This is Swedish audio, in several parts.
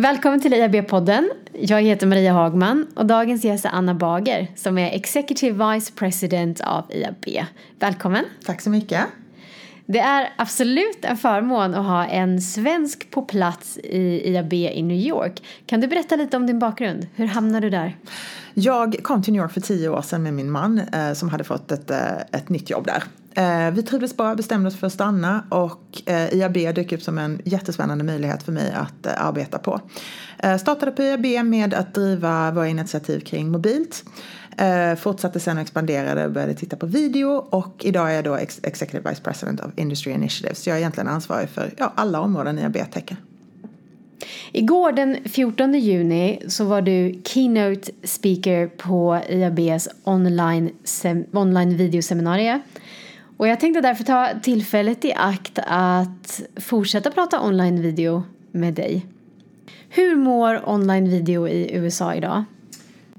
Välkommen till IAB-podden. Jag heter Maria Hagman och dagens gäst är Anna Bager som är Executive Vice President av IAB. Välkommen. Tack så mycket. Det är absolut en förmån att ha en svensk på plats i IAB i New York. Kan du berätta lite om din bakgrund? Hur hamnade du där? Jag kom till New York för tio år sedan med min man eh, som hade fått ett, eh, ett nytt jobb där. Eh, vi trivdes bra, bestämde oss för att stanna och eh, IAB dök upp som en jättespännande möjlighet för mig att eh, arbeta på. Eh, startade på IAB med att driva våra initiativ kring mobilt. Eh, fortsatte sen och expanderade och började titta på video och idag är jag då ex Executive Vice President of Industry Initiatives. Jag är egentligen ansvarig för ja, alla områden IAB täcker. Igår den 14 juni så var du keynote speaker på IABs online, online videoseminarium. Och jag tänkte därför ta tillfället i akt att fortsätta prata online video med dig. Hur mår online video i USA idag?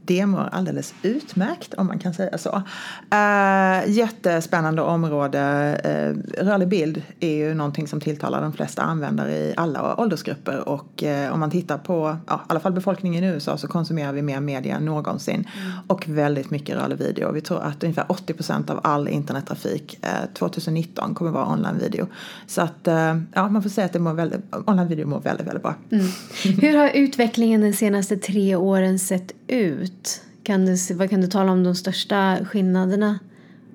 Det mår alldeles utmärkt om man kan säga så. Uh, jättespännande område. Uh, rörlig bild är ju någonting som tilltalar de flesta användare i alla åldersgrupper och uh, om man tittar på ja, i alla fall befolkningen i USA så konsumerar vi mer media än någonsin mm. och väldigt mycket rörlig video. Vi tror att ungefär 80 procent av all internettrafik 2019 kommer vara online-video. Så att ja, man får säga att det mår väldigt, online-video mår väldigt, väldigt bra. Mm. Hur har utvecklingen de senaste tre åren sett ut? Kan du, vad kan du tala om de största skillnaderna?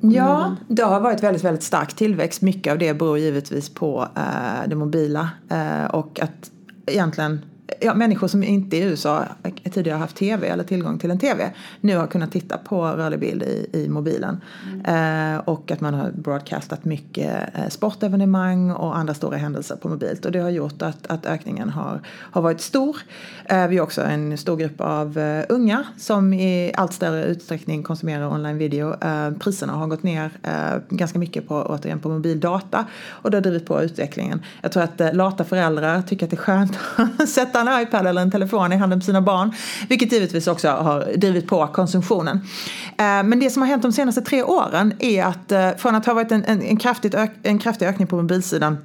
Ja, det har varit väldigt, väldigt stark tillväxt. Mycket av det beror givetvis på eh, det mobila eh, och att egentligen ja, människor som inte i USA tidigare haft tv eller tillgång till en tv nu har kunnat titta på rörlig bild i, i mobilen. Mm. Eh, och att man har broadcastat mycket eh, sportevenemang och andra stora händelser på mobilt. Och det har gjort att, att ökningen har, har varit stor. Eh, vi har också en stor grupp av eh, unga som i allt större utsträckning konsumerar online video. Eh, priserna har gått ner eh, ganska mycket på, återigen på mobildata och det har drivit på utvecklingen. Jag tror att lata föräldrar tycker att det är skönt att sätta en iPad eller en telefon i handen på sina barn. Vilket givetvis också har drivit på konsumtionen. Eh, men det som har hänt de senaste tre åren är att eh, från att ha varit en, en, en, kraftigt ök, en kraftig ökning på mobilsidan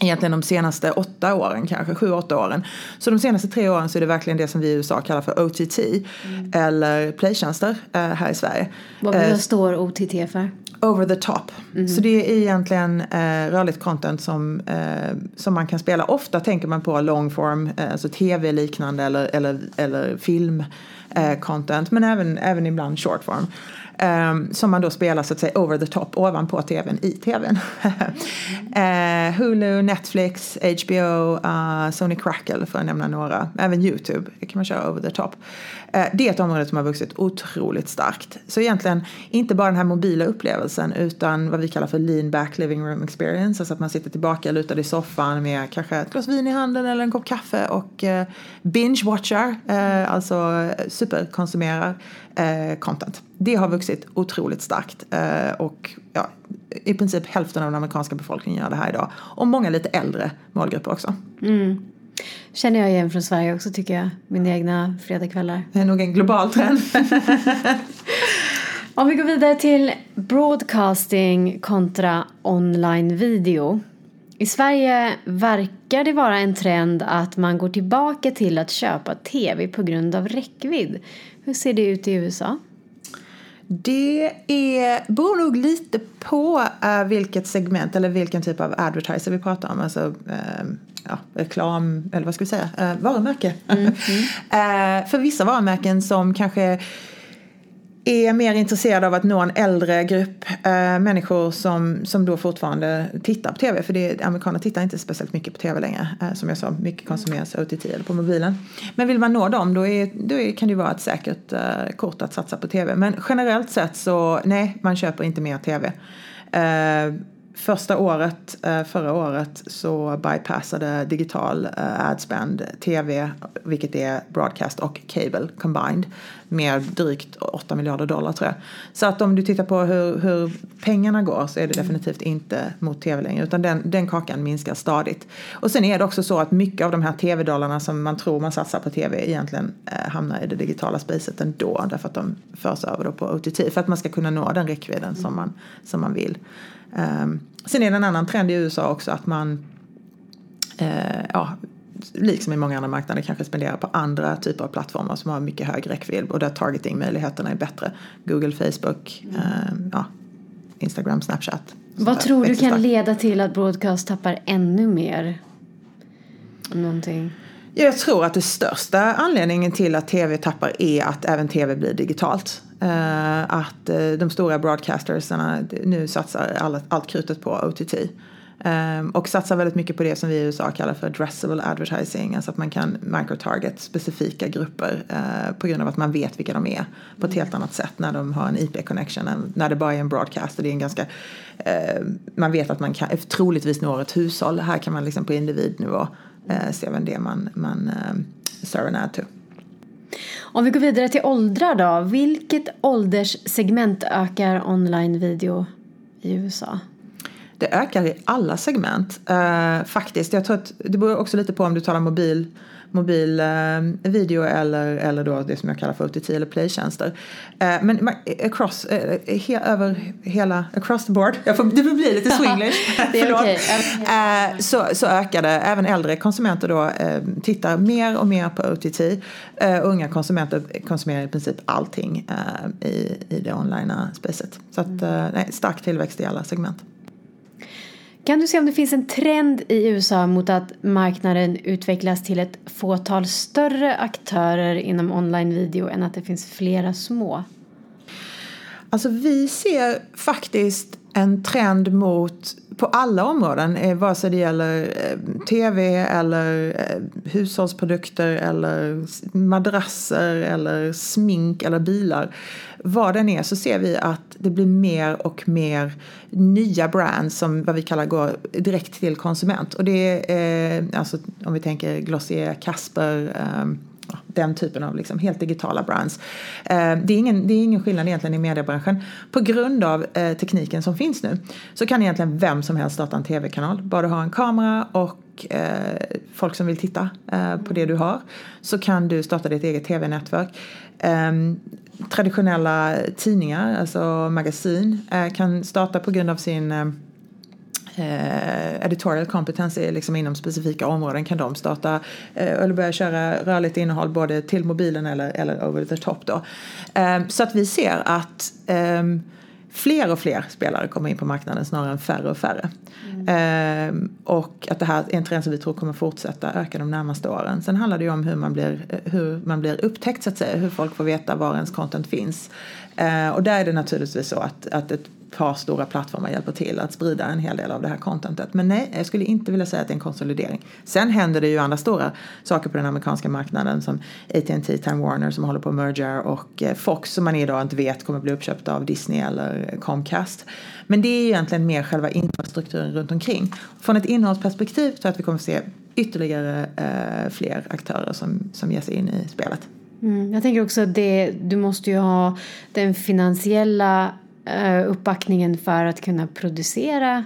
egentligen de senaste åtta åren, kanske sju, åtta åren. Så de senaste tre åren så är det verkligen det som vi i USA kallar för OTT mm. eller playtjänster eh, här i Sverige. Vad står OTT för? Over the top. Mm. Så det är egentligen eh, rörligt content som, eh, som man kan spela. Ofta tänker man på long form, eh, alltså tv-liknande eller, eller, eller film eh, content. Men även, även ibland short form. Um, som man då spelar så att säga over the top ovanpå tvn i tvn. uh, Hulu, Netflix, HBO, uh, eh, Sony Crackle för att nämna några. Även YouTube kan man köra over the top. Uh, det är ett område som har vuxit otroligt starkt. Så egentligen inte bara den här mobila upplevelsen utan vad vi kallar för lean back living room experience. Alltså att man sitter tillbaka lutad i soffan med kanske ett glas vin i handen eller en kopp kaffe och binge-watchar, alltså superkonsumerar content. Det har vuxit otroligt starkt eh, och ja, i princip hälften av den amerikanska befolkningen gör det här idag. Och många lite äldre målgrupper också. Mm. Känner jag igen från Sverige också tycker jag, mina egna fredagskvällar. Det är nog en global trend. Om vi går vidare till broadcasting kontra online video. I Sverige verkar det vara en trend att man går tillbaka till att köpa tv på grund av räckvidd. Hur ser det ut i USA? Det är, beror nog lite på uh, vilket segment eller vilken typ av advertiser vi pratar om. Alltså uh, ja, reklam, eller vad ska vi säga, uh, varumärke. Mm, mm. uh, för vissa varumärken som kanske är mer intresserad av att nå en äldre grupp eh, människor som, som då fortfarande tittar på tv. För det, amerikaner tittar inte speciellt mycket på tv längre. Eh, som jag sa, mycket konsumeras OTT eller på mobilen. Men vill man nå dem då, är, då är, kan det vara ett säkert eh, kort att satsa på tv. Men generellt sett så nej, man köper inte mer tv. Eh, första året, eh, förra året, så bypassade digital eh, adspend tv, vilket är broadcast och cable combined, med drygt 8 miljarder dollar tror jag. Så att om du tittar på hur, hur pengarna går så är det definitivt inte mot tv längre, utan den, den kakan minskar stadigt. Och sen är det också så att mycket av de här tv-dollarna som man tror man satsar på tv egentligen eh, hamnar i det digitala spacet ändå, därför att de förs över då på OTT, för att man ska kunna nå den räckvidden som man, som man vill. Um, sen är det en annan trend i USA också att man eh, ja, liksom i många andra marknader, kanske spendera på andra typer av plattformar som har mycket hög räckvidd och där targetingmöjligheterna är bättre. Google, Facebook, mm. eh, ja, Instagram, Snapchat. Vad tror du kan leda till att broadcast tappar ännu mer? Någonting? Jag tror att det största anledningen till att tv tappar är att även tv blir digitalt. Uh, att uh, de stora broadcastersarna nu satsar all, allt krutet på OTT. Um, och satsar väldigt mycket på det som vi i USA kallar för addressable advertising. Alltså att man kan microtarget specifika grupper uh, på grund av att man vet vilka de är på ett helt annat sätt när de har en IP-connection än när det bara är en broadcast. Och det är en ganska, uh, man vet att man kan, troligtvis når ett hushåll. Här kan man liksom på individnivå uh, se vem det är man, man uh, server en ad to. Om vi går vidare till åldrar då. Vilket ålderssegment ökar online video i USA? Det ökar i alla segment uh, faktiskt. Jag tror att det beror också lite på om du talar mobil mobil eh, video eller, eller då det som jag kallar för OTT eller playtjänster. Eh, men across, eh, he, över hela, across the board, jag får, det får bli lite swinglish, förlåt. Okay. Eh, så, så ökar det, även äldre konsumenter då eh, tittar mer och mer på OTT. Eh, unga konsumenter konsumerar i princip allting eh, i, i det online spacet. Så att, nej, stark tillväxt i alla segment. Kan du se om det finns en trend i USA mot att marknaden utvecklas till ett fåtal större aktörer inom online-video än att det finns flera små? Alltså vi ser faktiskt en trend mot på alla områden, eh, vare sig det gäller eh, tv eller eh, hushållsprodukter eller madrasser eller smink eller bilar. Vad den är så ser vi att det blir mer och mer nya brands som vad vi kallar går direkt till konsument. Och det är alltså om vi tänker Glossier, Casper, den typen av liksom helt digitala brands. Eh, det, är ingen, det är ingen skillnad egentligen i mediebranschen. På grund av eh, tekniken som finns nu så kan egentligen vem som helst starta en tv-kanal. Bara du har en kamera och eh, folk som vill titta på det du har så kan du starta ditt eget tv-nätverk. Ehm, traditionella tidningar, alltså magasin, kan starta på grund av sin eh, editorial competence liksom inom specifika områden kan de starta eh, eller börja köra rörligt innehåll både till mobilen eller, eller over the top då. Eh, så att vi ser att eh, fler och fler spelare kommer in på marknaden snarare än färre och färre. Mm. Eh, och att det här är en trend som vi tror kommer fortsätta öka de närmaste åren. Sen handlar det ju om hur man blir, hur man blir upptäckt så att säga, hur folk får veta var ens content finns. Eh, och där är det naturligtvis så att, att ett par stora plattformar hjälper till att sprida en hel del av det här contentet. Men nej, jag skulle inte vilja säga att det är en konsolidering. Sen händer det ju andra stora saker på den amerikanska marknaden som AT&T, Time Warner som håller på att merger och eh, Fox som man idag inte vet kommer bli uppköpt av Disney eller Comcast. Men det är ju egentligen mer själva infrastrukturen runt omkring. Från ett innehållsperspektiv tror jag att vi kommer att se ytterligare eh, fler aktörer som, som ger sig in i spelet. Mm, jag tänker också att det, du måste ju ha den finansiella uppbackningen för att kunna producera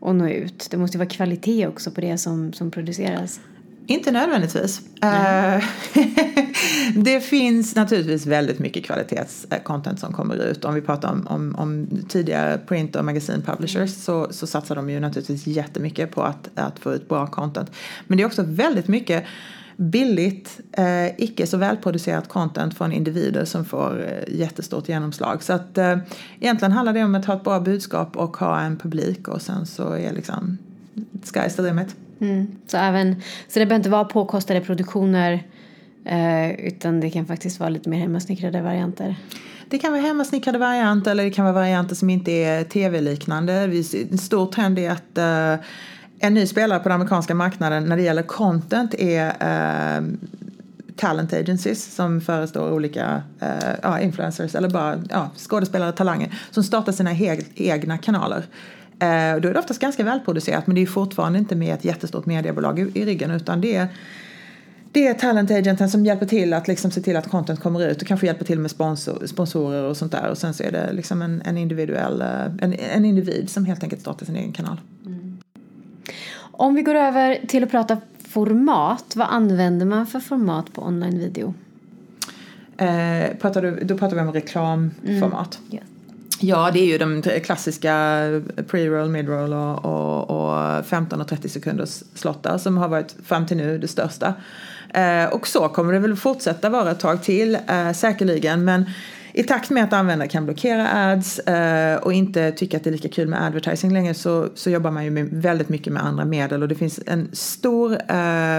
och nå ut. Det måste vara kvalitet också på det som, som produceras. Inte nödvändigtvis. Uh, det finns naturligtvis väldigt mycket kvalitetscontent som kommer ut. Om vi pratar om, om, om tidigare print och magasin publishers så, så satsar de ju naturligtvis jättemycket på att, att få ut bra content. Men det är också väldigt mycket billigt, eh, icke så välproducerat content från individer som får eh, jättestort genomslag. Så att eh, egentligen handlar det om att ha ett bra budskap och ha en publik och sen så är liksom sky's the limit. Mm. Så, även, så det behöver inte vara påkostade produktioner eh, utan det kan faktiskt vara lite mer hemmasnickrade varianter? Det kan vara hemmasnickrade varianter eller det kan vara varianter som inte är tv-liknande. En stor trend är att uh, en ny spelare på den amerikanska marknaden när det gäller content är uh, talent agencies som förestår olika uh, influencers eller bara ja, skådespelare, talanger som startar sina egna kanaler. Uh, då är det oftast ganska välproducerat men det är fortfarande inte med ett jättestort mediebolag i, i ryggen utan det är det är talentagenten som hjälper till att liksom se till att content kommer ut och kanske hjälper till med sponsor, sponsorer och sånt där. Och sen så är det liksom en, en individuell, en, en individ som helt enkelt startar sin egen kanal. Mm. Om vi går över till att prata format, vad använder man för format på online-video? Eh, pratar du, då pratar vi om reklamformat. Mm. Yes. Ja, det är ju de klassiska pre-roll, mid-roll och, och, och 15 och 30 sekunders slottar som har varit fram till nu det största. Eh, och så kommer det väl fortsätta vara ett tag till, eh, säkerligen. Men i takt med att användare kan blockera ads eh, och inte tycka att det är lika kul med advertising längre så, så jobbar man ju med, väldigt mycket med andra medel och det finns en stor, eh,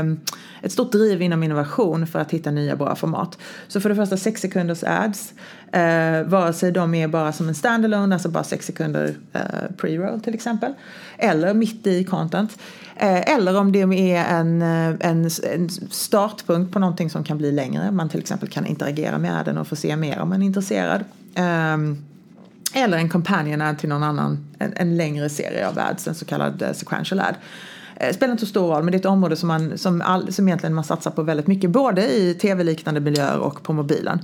ett stort driv inom innovation för att hitta nya bra format. Så för det första 6 sekunders ads, eh, vare sig de är bara som en standalone, alltså bara 6 sekunder eh, pre-roll till exempel, eller mitt i content. Eh, eller om det är en, eh, en, en, startpunkt på någonting som kan bli längre. Man till exempel kan interagera med den och få se mer om man är intresserad. Eh, eller en companion ad till någon annan, en, en längre serie av ads, en så kallad eh, sequential ad. Eh, spelar inte så stor roll, men det är ett område som, man, som, all, som egentligen man satsar på väldigt mycket, både i tv-liknande miljöer och på mobilen.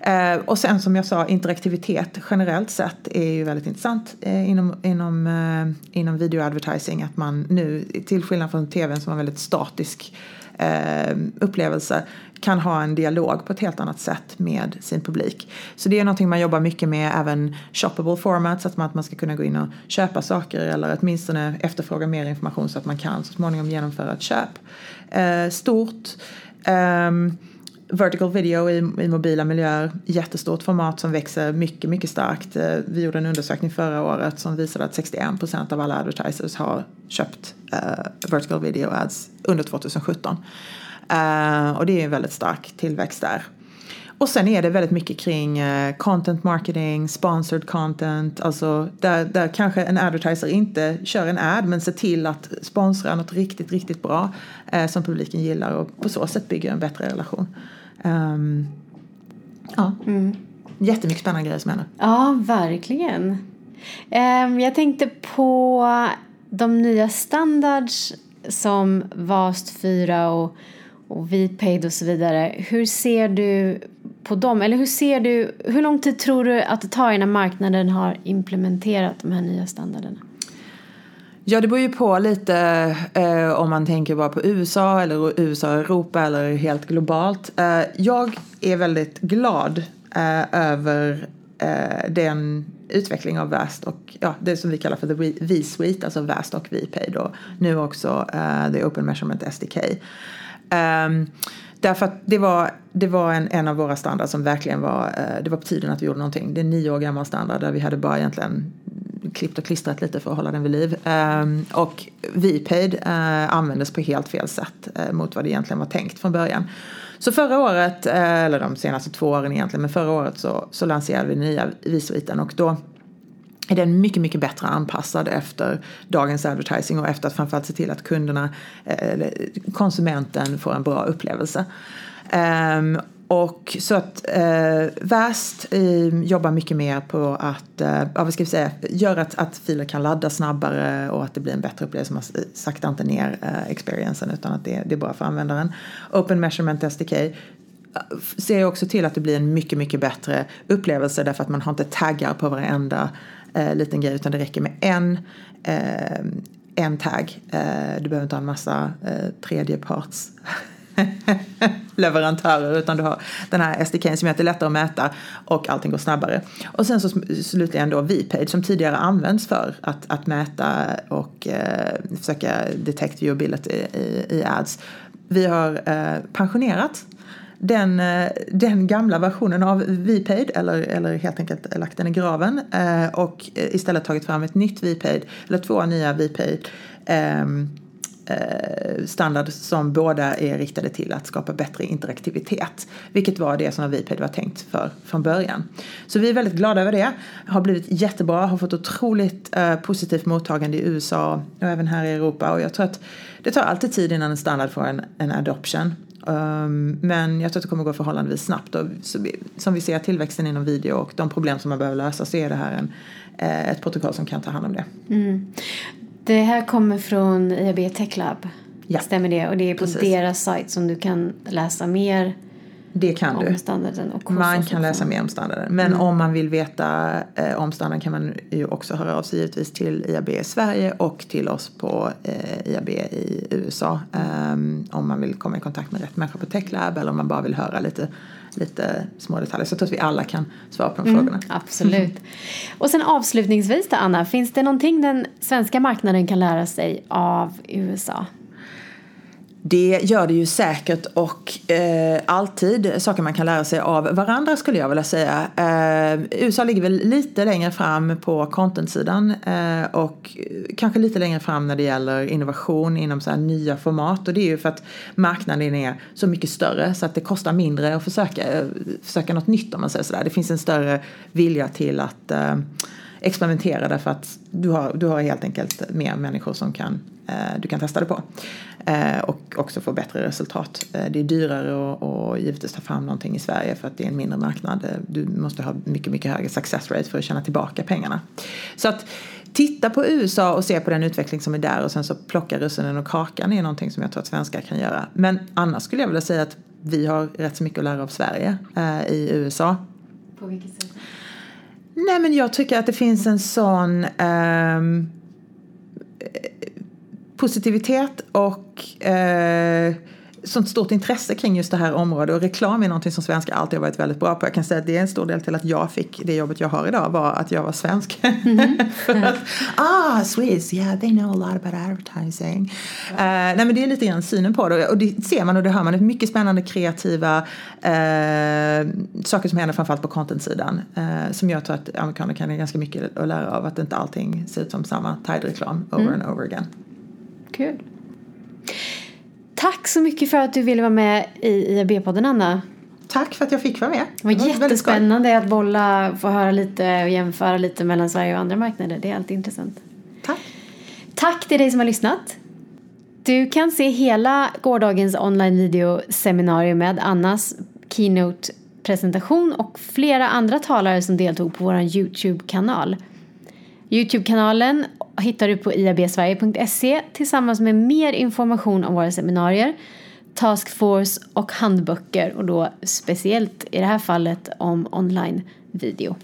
Eh, och sen som jag sa, interaktivitet generellt sett är ju väldigt intressant eh, inom, inom, eh, inom videoadvertising. Att man nu, till skillnad från tvn som har väldigt statisk eh, upplevelse, kan ha en dialog på ett helt annat sätt med sin publik. Så det är någonting man jobbar mycket med, även shoppable formats, att man, att man ska kunna gå in och köpa saker eller åtminstone efterfråga mer information så att man kan så småningom genomföra ett köp. Eh, stort. Um, vertical video i, i mobila miljöer, jättestort format som växer mycket, mycket starkt. Eh, vi gjorde en undersökning förra året som visade att 61 procent av alla advertisers har köpt uh, vertical video ads under 2017. Uh, eh, och det är en väldigt stark tillväxt där. Och sen är det väldigt mycket kring uh, content marketing, sponsored content, alltså där, där kanske en advertiser inte kör en ad men ser till att sponsra något riktigt, riktigt bra uh, som publiken gillar och på så sätt bygger en bättre relation. Um, ja, mm. jättemycket spännande grejer som händer. Ja, verkligen. Um, jag tänkte på de nya standards som VAST 4 och, och VPaid och så vidare. Hur ser du på dem? Eller hur ser du, hur lång tid tror du att det tar innan marknaden har implementerat de här nya standarderna? Ja, det beror ju på lite eh, om man tänker bara på USA eller USA och Europa eller helt globalt. Eh, jag är väldigt glad eh, över eh, den utveckling av VAST och ja, det som vi kallar för the V-suite, alltså VAST och VPay då. nu också eh, the Open Measurement SDK. Ehm, därför att det var, det var en, en av våra standarder som verkligen var, eh, det var på tiden att vi gjorde någonting. Det är en nio år gammal standard där vi hade bara egentligen klippt och klistrat lite för att hålla den vid liv. Ehm, och VPaid eh, användes på helt fel sätt eh, mot vad det egentligen var tänkt från början. Så förra året, eh, eller de senaste två åren egentligen, men förra året så, så lanserade vi den nya Visviten och då är den mycket, mycket bättre anpassad efter dagens advertising och efter att framförallt se till att kunderna, eller konsumenten får en bra upplevelse. Ehm, och så att eh, VAST eh, jobbar mycket mer på att, eh, vad ska vi säga, göra att, att filer kan ladda snabbare och att det blir en bättre upplevelse. Man eh, saktar inte ner eh, experiencen utan att det, det är bra för användaren. Open Measurement SDK eh, ser också till att det blir en mycket, mycket bättre upplevelse därför att man har inte taggar på varenda eh, liten grej utan det räcker med en eh, en tagg. Eh, du behöver inte ha en massa eh, tredjeparts leverantörer utan du har den här SDK som gör att det är lättare att mäta och allting går snabbare. Och sen så slutligen då VPage som tidigare används för att, att mäta och eh, försöka detect viewability i, i ads. Vi har eh, pensionerat den, eh, den gamla versionen av VPaid eller, eller helt enkelt lagt den i graven eh, och eh, istället tagit fram ett nytt VPaid eller två nya VPaid ehm, eh, standard som båda är riktade till att skapa bättre interaktivitet. Vilket var det som Viped var tänkt för från början. Så vi är väldigt glada över det. Har blivit jättebra, har fått otroligt eh, positivt mottagande i USA och även här i Europa. Och jag tror att det tar alltid tid innan en standard får en, en adoption. Um, men jag tror att det kommer gå förhållandevis snabbt. Och som vi ser tillväxten inom video och de problem som man behöver lösa så är det här en, eh, ett protokoll som kan ta hand om det. Mm. Det här kommer från IAB Tech Lab. Ja. Stämmer det? Och det är på Precis. deras sajt som du kan läsa mer Det kan om du. standarden och Man kan läsa mer om standarden. Men om man vill veta eh, om standarden kan man ju också höra av sig givetvis till IAB i Sverige och till oss på eh, IAB i USA. ehm, om man vill komma i kontakt med rätt människa på TechLab eller om man bara vill höra lite, lite små detaljer. Så jag tror att vi alla kan svara på de frågorna. Absolut. Och sen avslutningsvis då Anna, finns det någonting den svenska marknaden kan lära sig av USA? Det gör det ju säkert och eh, alltid saker man kan lära sig av varandra skulle jag vilja säga. Eh, USA ligger väl lite längre fram på content-sidan eh, och kanske lite längre fram när det gäller innovation inom så här nya format och det är ju för att marknaden är så mycket större så att det kostar mindre att försöka, eh, försöka något nytt om man säger sådär. Det finns en större vilja till att eh, experimentera därför att du har, du har helt enkelt mer människor som kan, eh, du kan testa det på. Eh, och också få bättre resultat. Eh, det är dyrare att och givetvis ta fram någonting i Sverige för att det är en mindre marknad. Eh, du måste ha mycket, mycket högre success rate för att tjäna tillbaka pengarna. Så att titta på USA och se på den utveckling som är där och sen så plocka russinen och kakan är någonting som jag tror att svenskar kan göra. Men annars skulle jag vilja säga att vi har rätt så mycket att lära av Sverige eh, i USA. På vilket sätt? Nej men jag tycker att det finns en sån ehm, eh, positivitet och eh, sånt stort intresse kring just det här området och reklam är någonting som svenskar alltid har varit väldigt bra på. Jag kan säga att det är en stor del till att jag fick det jobbet jag har idag var att jag var svensk. För att, ah, Swiss, yeah they know a lot about advertising. Eh, nej men det är lite grann synen på det och det ser man och det hör man. Det är mycket spännande kreativa eh, saker som händer framförallt på content-sidan. Eh, som jag tror att amerikaner kan ganska mycket att lära av att inte allting ser ut som samma Tide-reklam over and over again. Kul. Tack så mycket för att du ville vara med i IAB-podden Anna. Tack för att jag fick vara med. Det var väldigt skoj. jättespännande att bolla, få höra lite och jämföra lite mellan Sverige och andra marknader. Det är alltid intressant. Tack. Tack till dig som har lyssnat. Du kan se hela gårdagens online videoseminarium med Annas keynote-presentation och flera andra talare som deltog på vår YouTube-kanal. YouTube-kanalen hittar du på iabsverige.se tillsammans med mer information om våra seminarier, taskforce och handböcker och då speciellt i det här fallet om online video.